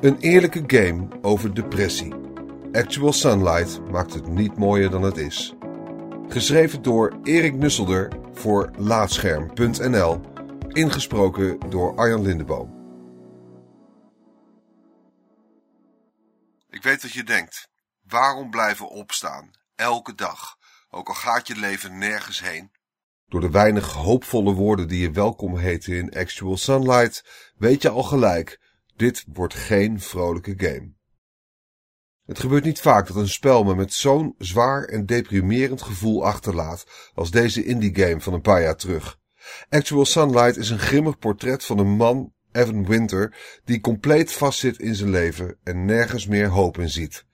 Een eerlijke game over depressie. Actual Sunlight maakt het niet mooier dan het is. Geschreven door Erik Nusselder voor Laatscherm.nl. Ingesproken door Arjan Lindeboom. Ik weet wat je denkt. Waarom blijven opstaan? Elke dag. Ook al gaat je leven nergens heen. Door de weinig hoopvolle woorden die je welkom heten in Actual Sunlight, weet je al gelijk, dit wordt geen vrolijke game. Het gebeurt niet vaak dat een spel me met zo'n zwaar en deprimerend gevoel achterlaat als deze indie game van een paar jaar terug. Actual Sunlight is een grimmig portret van een man, Evan Winter, die compleet vastzit in zijn leven en nergens meer hoop in ziet.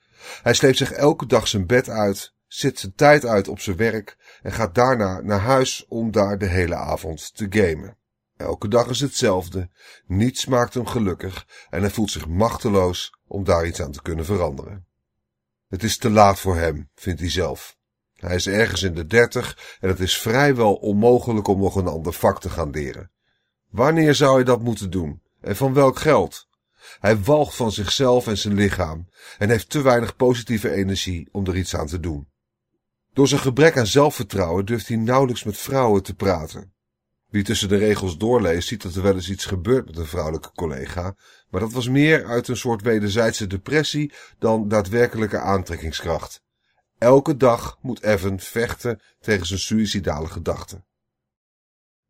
Hij sleept zich elke dag zijn bed uit, zit zijn tijd uit op zijn werk en gaat daarna naar huis om daar de hele avond te gamen. Elke dag is hetzelfde, niets maakt hem gelukkig en hij voelt zich machteloos om daar iets aan te kunnen veranderen. Het is te laat voor hem, vindt hij zelf. Hij is ergens in de dertig en het is vrijwel onmogelijk om nog een ander vak te gaan leren. Wanneer zou hij dat moeten doen? En van welk geld? Hij walgt van zichzelf en zijn lichaam en heeft te weinig positieve energie om er iets aan te doen. Door zijn gebrek aan zelfvertrouwen durft hij nauwelijks met vrouwen te praten. Wie tussen de regels doorleest, ziet dat er wel eens iets gebeurt met een vrouwelijke collega, maar dat was meer uit een soort wederzijdse depressie dan daadwerkelijke aantrekkingskracht. Elke dag moet Evan vechten tegen zijn suïcidale gedachten.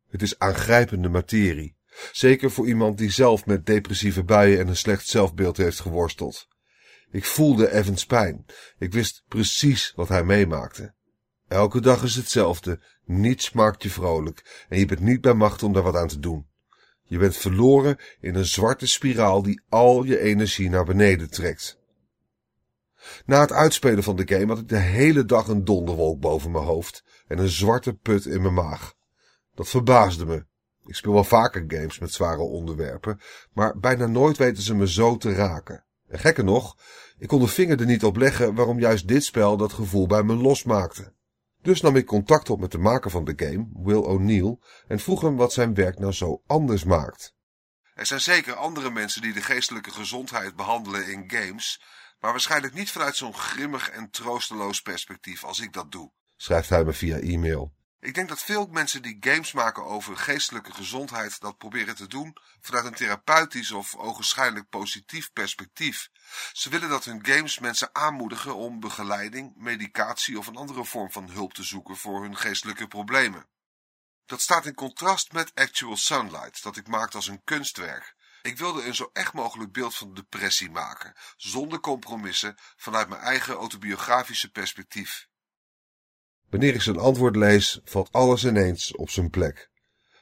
Het is aangrijpende materie, zeker voor iemand die zelf met depressieve buien en een slecht zelfbeeld heeft geworsteld. Ik voelde Evans pijn. Ik wist precies wat hij meemaakte. Elke dag is hetzelfde, niets maakt je vrolijk en je bent niet bij macht om daar wat aan te doen. Je bent verloren in een zwarte spiraal die al je energie naar beneden trekt. Na het uitspelen van de game had ik de hele dag een donderwolk boven mijn hoofd en een zwarte put in mijn maag. Dat verbaasde me. Ik speel wel vaker games met zware onderwerpen, maar bijna nooit weten ze me zo te raken. En gekker nog, ik kon de vinger er niet op leggen waarom juist dit spel dat gevoel bij me losmaakte. Dus nam ik contact op met de maker van de game, Will O'Neill, en vroeg hem wat zijn werk nou zo anders maakt. Er zijn zeker andere mensen die de geestelijke gezondheid behandelen in games, maar waarschijnlijk niet vanuit zo'n grimmig en troosteloos perspectief als ik dat doe, schrijft hij me via e-mail. Ik denk dat veel mensen die games maken over geestelijke gezondheid dat proberen te doen vanuit een therapeutisch of ogenschijnlijk positief perspectief. Ze willen dat hun games mensen aanmoedigen om begeleiding, medicatie of een andere vorm van hulp te zoeken voor hun geestelijke problemen. Dat staat in contrast met Actual Sunlight, dat ik maakte als een kunstwerk. Ik wilde een zo echt mogelijk beeld van depressie maken, zonder compromissen, vanuit mijn eigen autobiografische perspectief. Wanneer ik zijn antwoord lees, valt alles ineens op zijn plek.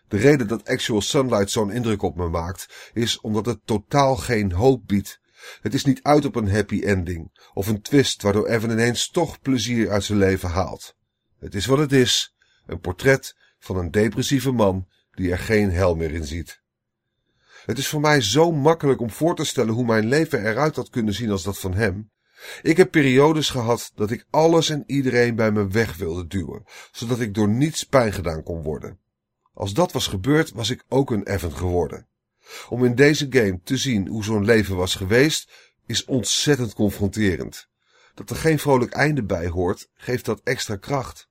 De reden dat Actual Sunlight zo'n indruk op me maakt, is omdat het totaal geen hoop biedt. Het is niet uit op een happy ending, of een twist waardoor Evan ineens toch plezier uit zijn leven haalt. Het is wat het is, een portret van een depressieve man die er geen hel meer in ziet. Het is voor mij zo makkelijk om voor te stellen hoe mijn leven eruit had kunnen zien als dat van hem, ik heb periodes gehad dat ik alles en iedereen bij me weg wilde duwen, zodat ik door niets pijn gedaan kon worden. Als dat was gebeurd, was ik ook een Evan geworden. Om in deze game te zien hoe zo'n leven was geweest, is ontzettend confronterend. Dat er geen vrolijk einde bij hoort, geeft dat extra kracht.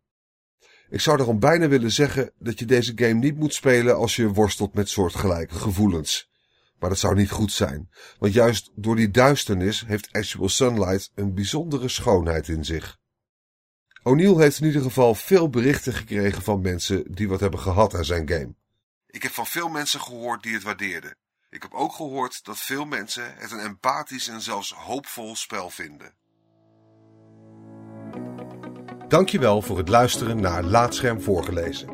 Ik zou daarom bijna willen zeggen dat je deze game niet moet spelen als je worstelt met soortgelijke gevoelens. Maar dat zou niet goed zijn, want juist door die duisternis heeft Actual Sunlight een bijzondere schoonheid in zich. O'Neill heeft in ieder geval veel berichten gekregen van mensen die wat hebben gehad aan zijn game. Ik heb van veel mensen gehoord die het waardeerden. Ik heb ook gehoord dat veel mensen het een empathisch en zelfs hoopvol spel vinden. Dankjewel voor het luisteren naar Laatscherm voorgelezen.